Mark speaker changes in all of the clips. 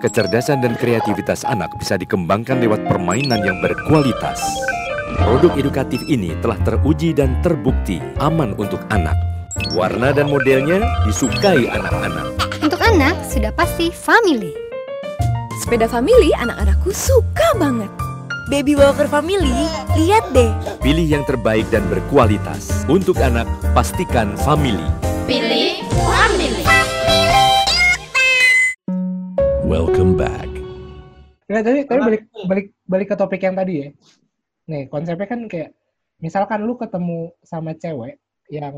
Speaker 1: kecerdasan dan kreativitas anak bisa dikembangkan lewat permainan yang berkualitas. Produk edukatif ini telah teruji dan terbukti aman untuk anak. Warna dan modelnya disukai anak-anak.
Speaker 2: Untuk anak, sudah pasti family.
Speaker 3: Sepeda family anak-anakku suka banget.
Speaker 4: Baby Walker Family, lihat deh.
Speaker 1: Pilih yang terbaik dan berkualitas. Untuk anak, pastikan family.
Speaker 5: Back.
Speaker 6: Nggak, tapi, tapi balik, balik, balik ke topik yang tadi ya. Nih, konsepnya kan kayak, misalkan lu ketemu sama cewek yang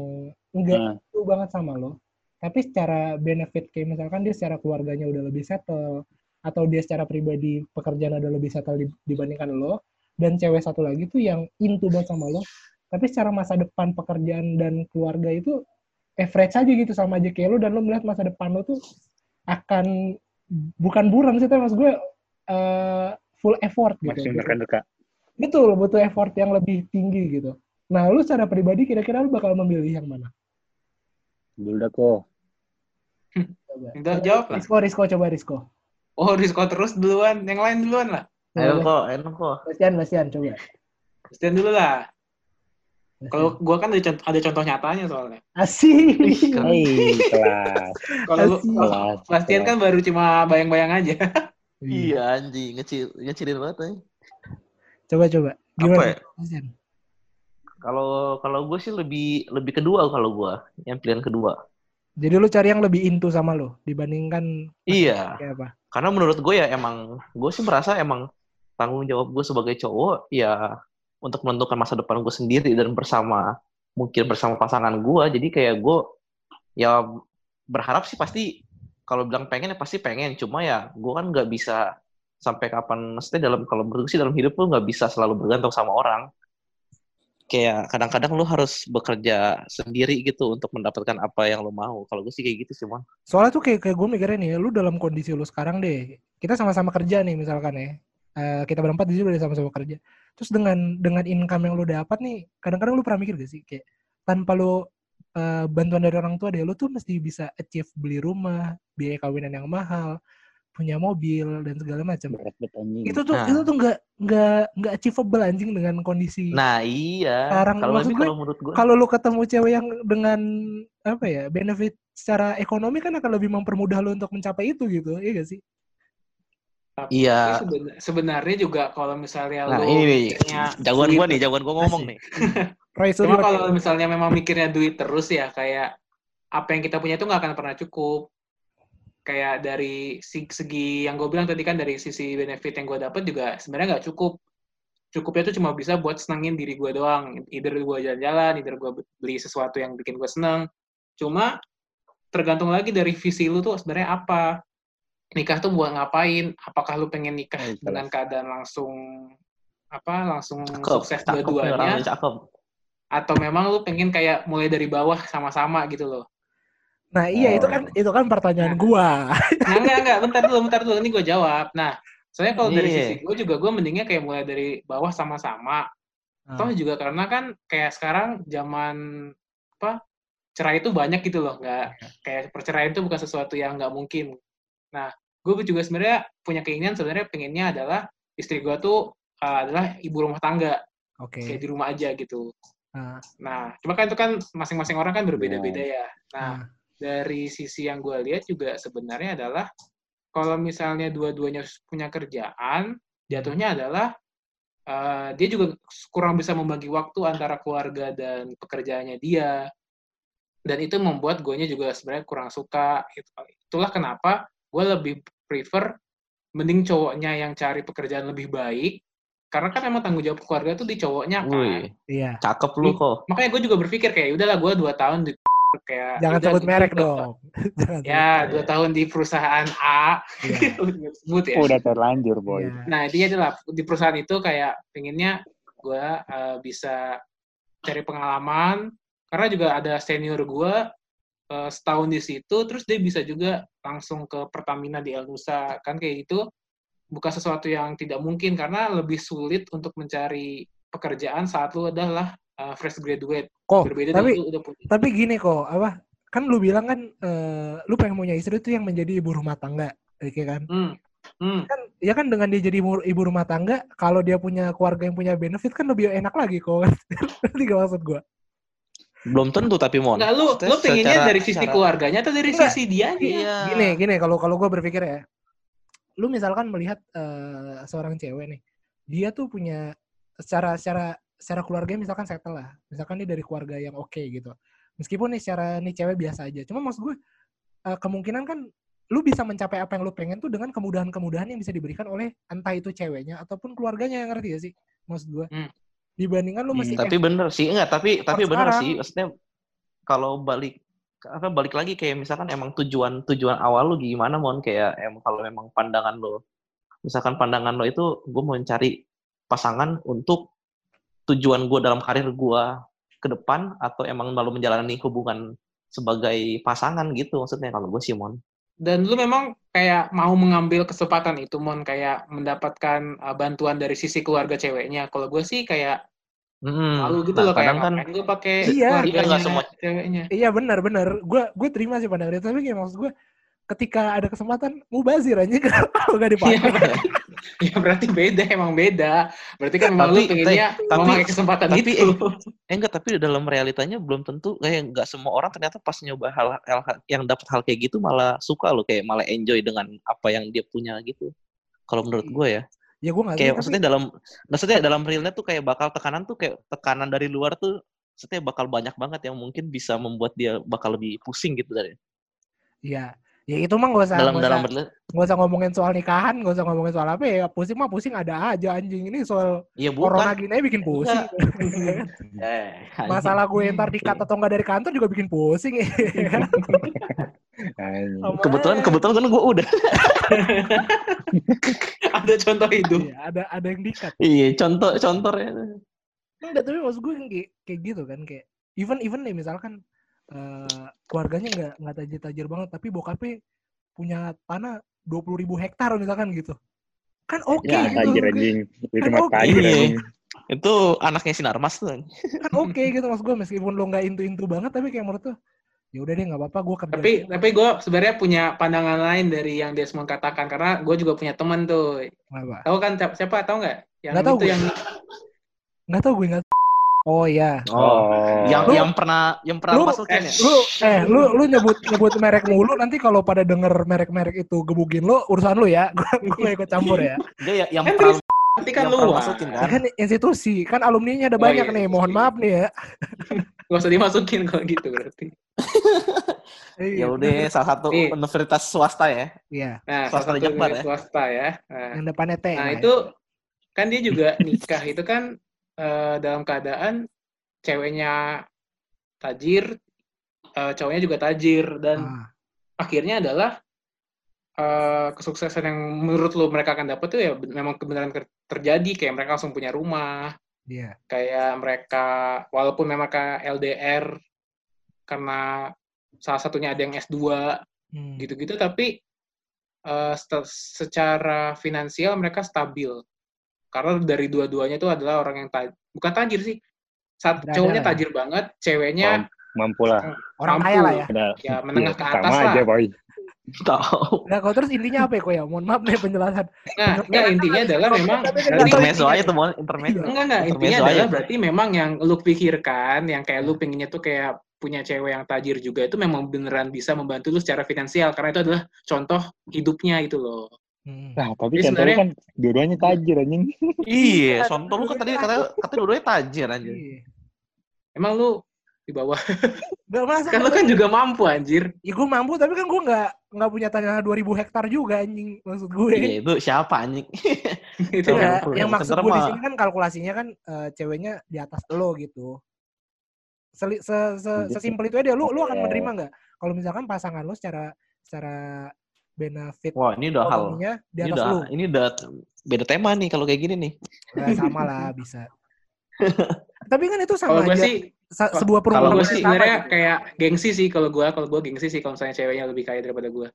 Speaker 6: enggak
Speaker 7: Hmm.
Speaker 6: itu banget sama lo, tapi secara benefit kayak misalkan dia secara keluarganya udah lebih settle, atau dia secara pribadi pekerjaan udah lebih settle di- dibandingkan lo, dan cewek satu lagi tuh yang into banget sama lo, tapi secara masa depan pekerjaan dan keluarga itu average aja gitu sama aja kayak lo, dan lo melihat masa depan lo tuh akan bukan buram sih, tapi maksud gue eh, full effort gitu.
Speaker 7: Masih mereka
Speaker 6: Betul, butuh effort yang lebih tinggi gitu. Nah, lu secara pribadi kira-kira lu bakal memilih yang mana?
Speaker 7: Dulu dah kok.
Speaker 6: Coba.
Speaker 8: Udah jawab lah.
Speaker 6: Risko, Risko, coba Risko.
Speaker 8: Oh, Rizko terus duluan. Yang lain duluan lah.
Speaker 7: Ayo kok, enak kok.
Speaker 6: Basian, Basian, coba.
Speaker 8: Christian dulu lah. Kalau gua kan ada contoh, ada contoh nyatanya soalnya.
Speaker 6: Asik.
Speaker 7: Kelas.
Speaker 8: Kalau. Bastian kan baru cuma bayang-bayang aja.
Speaker 7: Iya anjing, ngecil ngecilin banget eh.
Speaker 6: Coba, coba.
Speaker 7: Apa
Speaker 6: Gimana?
Speaker 7: ya?
Speaker 6: Basian?
Speaker 7: Kalau kalau gue sih lebih lebih kedua kalau gue, yang pilihan kedua.
Speaker 6: Jadi lu cari yang lebih into sama lu dibandingkan
Speaker 7: Iya,
Speaker 6: kayak apa?
Speaker 7: karena menurut gue ya emang gue sih merasa emang tanggung jawab gue sebagai cowok ya untuk menentukan masa depan gue sendiri dan bersama mungkin bersama pasangan gue. Jadi kayak gue ya berharap sih pasti kalau bilang pengen ya pasti pengen. Cuma ya gue kan nggak bisa sampai kapan maksudnya dalam kalau sih dalam hidup lu nggak bisa selalu bergantung sama orang. Kayak kadang-kadang lu harus bekerja sendiri gitu untuk mendapatkan apa yang lu mau. Kalau gue sih kayak gitu sih, Mon.
Speaker 6: Soalnya tuh kayak, kayak gue mikirnya nih, lu dalam kondisi lu sekarang deh, kita sama-sama kerja nih misalkan ya, Eh, kita berempat di sini udah sama-sama kerja. Terus dengan dengan income yang lu dapat nih, kadang-kadang lu pernah mikir gak sih kayak tanpa lu eh, bantuan dari orang tua deh, lu tuh mesti bisa achieve beli rumah, biaya kawinan yang mahal, punya mobil dan segala macam. Itu tuh
Speaker 7: Nah.
Speaker 6: itu tuh nggak nggak nggak achievable anjing dengan kondisi.
Speaker 7: Nah iya.
Speaker 6: Sekarang,
Speaker 7: kalau
Speaker 6: maksud gue,
Speaker 7: kalau menurut gue,
Speaker 6: Kalau lu ketemu cewek yang dengan apa ya benefit secara ekonomi kan akan lebih mempermudah lu untuk mencapai itu gitu, iya gak sih?
Speaker 8: Tapi
Speaker 7: Iya.
Speaker 8: seben- sebenarnya juga kalau misalnya
Speaker 7: nah
Speaker 8: lu
Speaker 7: ini nih, jagoan
Speaker 8: duit
Speaker 7: gue nih, jagoan gue ngomong
Speaker 6: Asik.
Speaker 7: nih.
Speaker 8: Cuma kalau misalnya memang mikirnya duit terus ya kayak apa yang kita punya itu nggak akan pernah cukup. Kayak dari segi yang gue bilang tadi kan dari sisi benefit yang gue dapat juga sebenarnya nggak cukup. Cukupnya tuh cuma bisa buat senengin diri gue doang. Either gue jalan-jalan, either gue beli sesuatu yang bikin gue seneng. Cuma tergantung lagi dari visi lu tuh sebenarnya apa. Nikah tuh buat ngapain? Apakah lu pengen nikah
Speaker 7: Oh, jelas.
Speaker 8: dengan keadaan langsung apa langsung
Speaker 7: Cakep,
Speaker 8: sukses dua-duanya atau memang lu pengen kayak mulai dari bawah sama-sama gitu loh.
Speaker 6: Nah, iya itu kan itu kan pertanyaan gua.
Speaker 8: Nah, enggak, enggak, bentar dulu, bentar dulu, ini gue jawab. Nah, soalnya kalau dari
Speaker 7: Iya.
Speaker 8: sisi gue juga, gue mendingnya kayak mulai dari bawah sama-sama. Toh
Speaker 6: Ah.
Speaker 8: juga karena kan kayak sekarang zaman, apa, cerai itu banyak gitu loh, nggak, kayak perceraian itu bukan sesuatu yang nggak mungkin. Nah, gue juga sebenarnya punya keinginan sebenarnya pengennya adalah istri gue tuh uh, adalah ibu rumah tangga,
Speaker 6: Oke.
Speaker 8: kayak di rumah aja gitu.
Speaker 6: Ah.
Speaker 8: Nah, cuma kan itu kan masing-masing orang kan berbeda-beda ya. Nah,
Speaker 6: Ah.
Speaker 8: dari sisi yang gue lihat juga sebenarnya adalah kalau misalnya dua-duanya punya kerjaan, jatuhnya adalah eh, dia juga kurang bisa membagi waktu antara keluarga dan pekerjaannya dia. Dan itu membuat gue juga sebenarnya kurang suka. Itu- Itulah kenapa gue lebih prefer mending cowoknya yang cari pekerjaan lebih baik. Karena kan emang tanggung jawab keluarga tuh di cowoknya kan.
Speaker 7: Wih,
Speaker 6: Iya.
Speaker 7: cakep lu kok.
Speaker 8: Makanya gue juga berpikir kayak udahlah gue dua tahun di kayak
Speaker 6: Jangan
Speaker 8: udah,
Speaker 6: sebut
Speaker 8: gua
Speaker 6: merek
Speaker 8: dua-
Speaker 6: dong. Jangan
Speaker 8: Ya, dua tahun di perusahaan A,
Speaker 6: Iya.
Speaker 8: sebut ya.
Speaker 7: Udah terlanjur, boy.
Speaker 6: Iya.
Speaker 8: Nah, dia adalah di perusahaan itu kayak pengennya gue uh, bisa cari pengalaman, karena juga ada senior gue uh, setahun di situ, terus dia bisa juga langsung ke Pertamina di El Nusa, kan kayak gitu bukan sesuatu yang tidak mungkin karena lebih sulit untuk mencari pekerjaan saat lu adalah uh, fresh graduate.
Speaker 6: Kok,
Speaker 8: Berbeda
Speaker 6: tapi
Speaker 8: lu udah punya.
Speaker 6: tapi gini kok, apa? Kan lu bilang kan eh, lu pengen punya istri tuh yang menjadi ibu rumah tangga, oke kan?
Speaker 8: Hmm, Hmm.
Speaker 6: kan ya kan dengan dia jadi ibu, ibu rumah tangga kalau dia punya keluarga yang punya benefit kan lebih enak lagi kok gak maksud gue
Speaker 7: Belum tentu tapi mon.
Speaker 8: Enggak, lu, lu pengennya
Speaker 7: secara-
Speaker 8: dari sisi
Speaker 7: secara-
Speaker 8: keluarganya atau dari
Speaker 6: Enggak.
Speaker 8: sisi dia
Speaker 7: Iya.
Speaker 6: gini gini kalau kalau gue berpikir ya lu misalkan melihat eh, seorang cewek nih dia tuh punya secara secara secara keluarga misalkan settle lah misalkan dia dari keluarga yang oke gitu meskipun nih secara nih cewek biasa aja cuma maksud gue eh, kemungkinan kan lu bisa mencapai apa yang lu pengen tuh dengan kemudahan-kemudahan yang bisa diberikan oleh entah itu ceweknya ataupun keluarganya yang ngerti gak sih maksud gue
Speaker 8: Hmm.
Speaker 6: Dibandingkan lu
Speaker 9: Hmm,
Speaker 6: mesti
Speaker 7: Tapi bener sih, enggak, tapi tapi bener
Speaker 6: sekarang.
Speaker 7: sih. Maksudnya kalau balik apa balik lagi kayak misalkan emang tujuan tujuan awal lu gimana mon kayak em kalau memang pandangan lo misalkan pandangan lo itu gue mau mencari pasangan untuk tujuan gue dalam karir gue ke depan atau emang lalu menjalani hubungan sebagai pasangan gitu maksudnya kalau gue sih mon
Speaker 8: dan lu memang kayak mau mengambil kesempatan itu mon kayak mendapatkan uh, bantuan dari sisi keluarga ceweknya kalau gue sih kayak
Speaker 7: Mm-mm.
Speaker 8: malu gitu
Speaker 7: Nah,
Speaker 8: loh kayak
Speaker 7: kan
Speaker 8: gue pakai
Speaker 6: Iya,
Speaker 7: iya,
Speaker 8: keluarganya
Speaker 7: semua-
Speaker 8: ceweknya
Speaker 6: Iya benar benar. Gue gue terima sih pandangan itu tapi kayak maksud gue ketika ada kesempatan mubazir aja kalau nggak
Speaker 8: Iya,
Speaker 6: dipakai.
Speaker 8: ya berarti beda emang beda berarti kan memang lu
Speaker 7: Tapi-
Speaker 8: pengennya
Speaker 7: tapi-
Speaker 8: memakai kesempatan
Speaker 7: tapi
Speaker 8: itu
Speaker 7: Eh enggak, tapi dalam realitanya belum tentu kayak enggak semua orang ternyata pas nyoba hal, hal yang dapat hal kayak gitu malah suka loh kayak malah enjoy dengan apa yang dia punya gitu. Kalau menurut gue ya,
Speaker 6: ya gue nggak
Speaker 7: kayak maksudnya dalam maksudnya dalam realnya tuh kayak bakal tekanan tuh kayak tekanan dari luar tuh maksudnya bakal banyak banget yang mungkin bisa membuat dia bakal lebih pusing gitu dari
Speaker 6: Iya. Ya itu mah gak usah
Speaker 7: dalam
Speaker 6: nggak
Speaker 7: dalam
Speaker 6: usah,
Speaker 7: berle-
Speaker 6: nggak usah ngomongin soal nikahan, gak usah ngomongin soal apa ya. Pusing mah pusing ada aja anjing ini soal corona
Speaker 7: bukan.
Speaker 6: gini aja bikin pusing.
Speaker 7: Eh,
Speaker 6: Masalah gue ntar dikat atau enggak dari kantor juga bikin pusing ya.
Speaker 7: Kebetulan kebetulan kan gue udah.
Speaker 8: ada contoh hidup
Speaker 6: Iya, ada ada yang dikat.
Speaker 7: iya, contoh contohnya.
Speaker 6: Enggak, tapi maksud gue kayak, kayak gitu kan kayak even even nih misalkan eh, keluarganya nggak nggak tajir-tajir banget tapi bokapnya punya tanah 20.000 ribu hektar misalkan gitu kan oke
Speaker 9: Ya,
Speaker 6: gitu
Speaker 9: tajir
Speaker 6: kan
Speaker 9: anjing. Itu
Speaker 6: Kan
Speaker 9: mah
Speaker 6: oke.
Speaker 9: tajir anjing.
Speaker 7: Itu anaknya Sinarmas tuh.
Speaker 6: kan oke gitu maksud gue meskipun lo nggak intu intu banget tapi kayak menurut tuh ya udah deh nggak apa-apa gue kerja
Speaker 8: tapi tapi gue sebenarnya punya pandangan lain dari yang Desmond katakan karena gue juga punya teman tuh
Speaker 6: apa
Speaker 8: tahu kan siapa, tahu nggak yang
Speaker 6: Nggak tahu
Speaker 8: itu
Speaker 6: gue.
Speaker 8: yang
Speaker 6: nggak tahu gue nggak oh ya
Speaker 9: Oh.
Speaker 7: Yang
Speaker 6: Lu-
Speaker 7: yang pernah yang pernah
Speaker 6: lu
Speaker 7: masukin ya.
Speaker 6: lu eh lu lu nyebut nyebut merek mulu nanti kalau pada denger merek-merek itu gebugin lo urusan lu ya gue ikut campur ya
Speaker 7: Dia ya- yang
Speaker 8: Kan
Speaker 7: pernah
Speaker 8: nanti kan
Speaker 7: pernah
Speaker 8: luas
Speaker 7: masukin
Speaker 6: Ya
Speaker 7: kan.
Speaker 6: kan institusi kan alumninya ada
Speaker 8: Oh,
Speaker 6: banyak
Speaker 8: iya,
Speaker 6: nih mohon
Speaker 8: iya.
Speaker 6: maaf nih ya
Speaker 8: gak usah dimasukin kalau gitu berarti
Speaker 7: Ya udah salah satu
Speaker 8: Nih.
Speaker 7: universitas swasta ya.
Speaker 6: iya
Speaker 8: nah
Speaker 7: Swasta Jakbar
Speaker 8: dari
Speaker 7: ya?
Speaker 8: swasta ya nah,
Speaker 6: yang depannya T
Speaker 8: nah
Speaker 6: ya.
Speaker 8: itu kan dia juga nikah itu kan eh, dalam keadaan ceweknya tajir eh, cowoknya juga tajir dan
Speaker 6: Ah,
Speaker 8: akhirnya adalah eh, kesuksesan yang menurut lo mereka akan dapat tuh ya memang kebenaran ter- terjadi. Kayak mereka langsung punya rumah.
Speaker 6: Iya.
Speaker 8: Kayak mereka walaupun memang mereka LDR karena salah satunya ada yang S2
Speaker 6: Hmm.
Speaker 8: gitu-gitu tapi sta- secara finansial mereka stabil karena dari dua-duanya itu adalah orang yang taj- bukan tajir sih saat
Speaker 6: Berada
Speaker 8: cowoknya
Speaker 6: lah ya.
Speaker 8: tajir banget ceweknya
Speaker 9: Mampu lah.
Speaker 6: orang
Speaker 8: mampu.
Speaker 6: kaya lah ya
Speaker 8: ya menengah ke
Speaker 9: Sama
Speaker 8: atas lah
Speaker 9: aja, boy.
Speaker 7: Tahu.
Speaker 6: nah kalau terus intinya apa ya kok ya mohon maaf nih penjelasan
Speaker 8: nah enggak intinya adalah memang
Speaker 6: kan
Speaker 7: Intermezzo
Speaker 6: intinya.
Speaker 7: aja tuh. Intermezzo.
Speaker 8: Enggak, enggak. Intinya adalah berarti memang yang lu pikirkan, yang kayak lu pengennya tuh kayak punya cewek yang tajir juga itu memang beneran bisa membantu lu secara finansial. Karena itu adalah contoh hidupnya itu loh.
Speaker 6: Hmm.
Speaker 9: Nah, tapi
Speaker 8: Jadi sebenarnya-
Speaker 9: kan dua-duanya tajir anjing.
Speaker 7: Iya, contoh lu kan tadi katanya katanya dua-duanya tajir anjir.
Speaker 6: Iya.
Speaker 8: Emang lu di bawah.
Speaker 6: Nggak masa
Speaker 8: kan lu kan juga mampu anjir.
Speaker 6: ya gue mampu tapi kan gue nggak nggak punya tanah 2000 hektar juga anjing maksud gue
Speaker 7: Iya, itu siapa anjing?
Speaker 8: itu.
Speaker 6: Enggak,
Speaker 7: mampu.
Speaker 6: yang
Speaker 7: Ya,
Speaker 6: maksud gue di sini kan kalkulasinya kan eh, ceweknya di atas lo gitu. Seli, se, se,
Speaker 9: Iya sih.
Speaker 6: sesimpel itu aja lu lu akan
Speaker 9: Iya.
Speaker 6: menerima nggak kalau misalkan pasangan lo secara secara benefit
Speaker 7: Wah, ini udah hal. Ini udah
Speaker 6: lu.
Speaker 7: ini udah beda tema nih kalau kayak gini nih.
Speaker 6: Nggak sama lah bisa. Tapi kan itu
Speaker 8: Kalau
Speaker 6: sama
Speaker 8: gue
Speaker 6: aja
Speaker 8: sih,
Speaker 6: sebuah
Speaker 8: kalau
Speaker 6: perumpamaan
Speaker 8: gue sih
Speaker 6: sama
Speaker 8: sebenarnya
Speaker 6: gitu.
Speaker 8: kayak gengsi sih kalau gue, kalau gue gengsi sih kalau misalnya ceweknya lebih kaya daripada gue.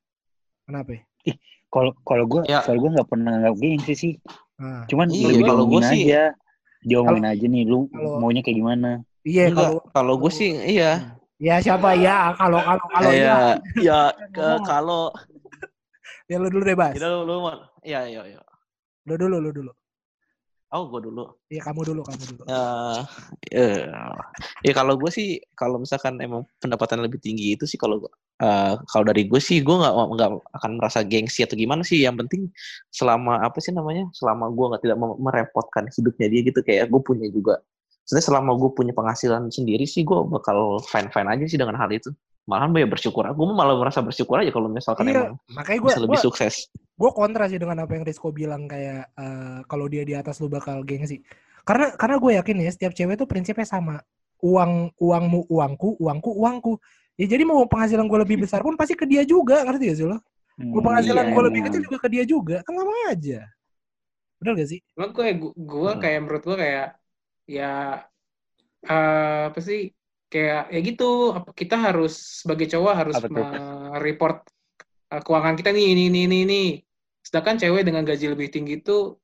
Speaker 6: Kenapa? ya?
Speaker 9: Kalau kalau gue,
Speaker 7: Ya.
Speaker 9: kalau gue nggak pernah nggak gengsi sih.
Speaker 6: Nah,
Speaker 9: Cuman
Speaker 7: Iya,
Speaker 9: lebih
Speaker 7: kalau gua
Speaker 9: diomongin
Speaker 7: sih-
Speaker 9: aja. Diomongin aja nih, lu
Speaker 6: Kalau-
Speaker 9: maunya kayak gimana?
Speaker 6: iya kalau
Speaker 7: kalau gue sih iya.
Speaker 6: ya siapa ya kalau kalau kalau ya
Speaker 7: ya, ya ke kalau
Speaker 6: Ya lu dulu deh, Bas.
Speaker 7: Tidak lu, lu Mon. Iya, iya, iya.
Speaker 6: Lu dulu, lu dulu.
Speaker 7: Oh, gue dulu.
Speaker 6: Iya, kamu dulu, kamu dulu.
Speaker 7: Eh, eh, ya kalau gue sih kalau misalkan emang pendapatan lebih tinggi itu sih kalau eh, kalau dari gue sih gue nggak nggak akan merasa gengsi atau gimana sih yang penting selama apa sih namanya selama gue nggak tidak merepotkan hidupnya dia gitu kayak gue punya juga sebenarnya selama gue punya penghasilan sendiri sih gue bakal fine fine aja sih dengan hal itu malahan gue ya bersyukur gue malah merasa bersyukur aja kalau misalkan
Speaker 6: Iya,
Speaker 7: emang
Speaker 6: makanya gue
Speaker 7: bisa lebih sukses
Speaker 6: gue kontra sih dengan apa yang Rizko bilang kayak eh, kalau dia di atas lu bakal gengsi. Karena karena gue yakin ya setiap cewek tuh prinsipnya sama. Uang uangmu uangku, uangku uangku. Ya jadi mau penghasilan gue lebih besar pun pasti ke dia juga, ngerti gak sih lo? Mau penghasilan
Speaker 9: iya,
Speaker 6: gue lebih kecil juga ke dia juga, kan sama aja. Bener gak sih?
Speaker 8: Cuma gue gue kayak menurut gue kayak ya eh, apa sih kayak ya gitu apa- kita harus sebagai cowok harus report keuangan kita nih ini ini ini ini sedangkan cewek dengan gaji lebih tinggi itu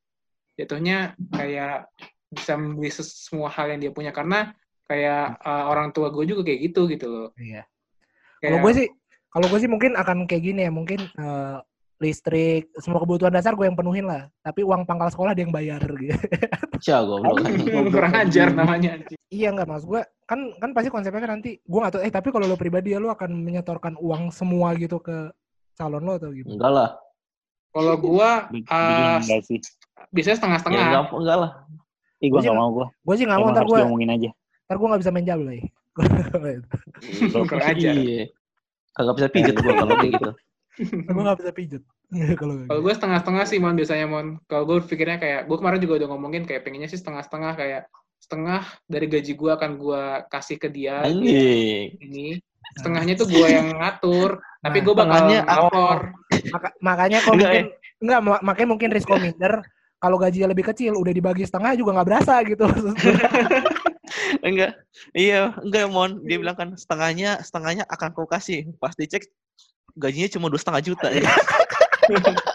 Speaker 8: jatuhnya kayak bisa membeli semua hal yang dia punya. Karena kayak eh, orang tua gue juga kayak gitu gitu loh.
Speaker 6: Iya. Kalau
Speaker 8: Kayak-
Speaker 6: gue sih, kalau gue sih mungkin akan kayak gini ya, mungkin eh, listrik, semua kebutuhan dasar gue yang penuhin lah. Tapi uang pangkal sekolah dia yang bayar gitu.
Speaker 7: Jago,
Speaker 8: kurang ajar namanya
Speaker 6: Iya nggak mas gue kan kan pasti konsepnya kan nanti gue nggak tahu eh tapi kalau lo pribadi ya lo akan menyetorkan uang semua gitu ke calon lo atau gitu
Speaker 7: enggak lah
Speaker 8: kalau gue eh,
Speaker 9: enggak sih.
Speaker 8: biasanya
Speaker 7: ya
Speaker 8: setengah-setengah
Speaker 7: enggak, enggak lah
Speaker 9: Ih,
Speaker 6: Gua
Speaker 9: gue gak mau gue.
Speaker 6: gue sih nggak mau ntar gue
Speaker 9: diomongin aja.
Speaker 6: ntar gue nggak bisa main jablay
Speaker 8: kurang ajar
Speaker 7: Iya. Kagak bisa pijet gua kalau kayak gitu.
Speaker 6: Gue nggak bisa pijet kalau kayak
Speaker 8: Kalau
Speaker 6: gitu.
Speaker 8: gue setengah-setengah sih, Mon, biasanya, Mon. Kalau gue pikirnya kayak, gue kemarin juga udah ngomongin kayak pengennya sih setengah-setengah, kayak setengah dari gaji gue akan gue kasih ke dia.
Speaker 7: Anjing.
Speaker 8: Ini. Setengahnya tuh gue yang ngatur, tapi gue bakal lapor.
Speaker 6: Maka- makanya kalau
Speaker 7: Enggak,
Speaker 6: mungkin nggak ma- makanya mungkin Rizko minder kalau gajinya lebih kecil udah dibagi setengah juga nggak berasa gitu
Speaker 7: Enggak. Iya, enggak Mon. Dia bilang kan setengahnya setengahnya akan kau kasih. Pas dicek gajinya cuma dua setengah juta.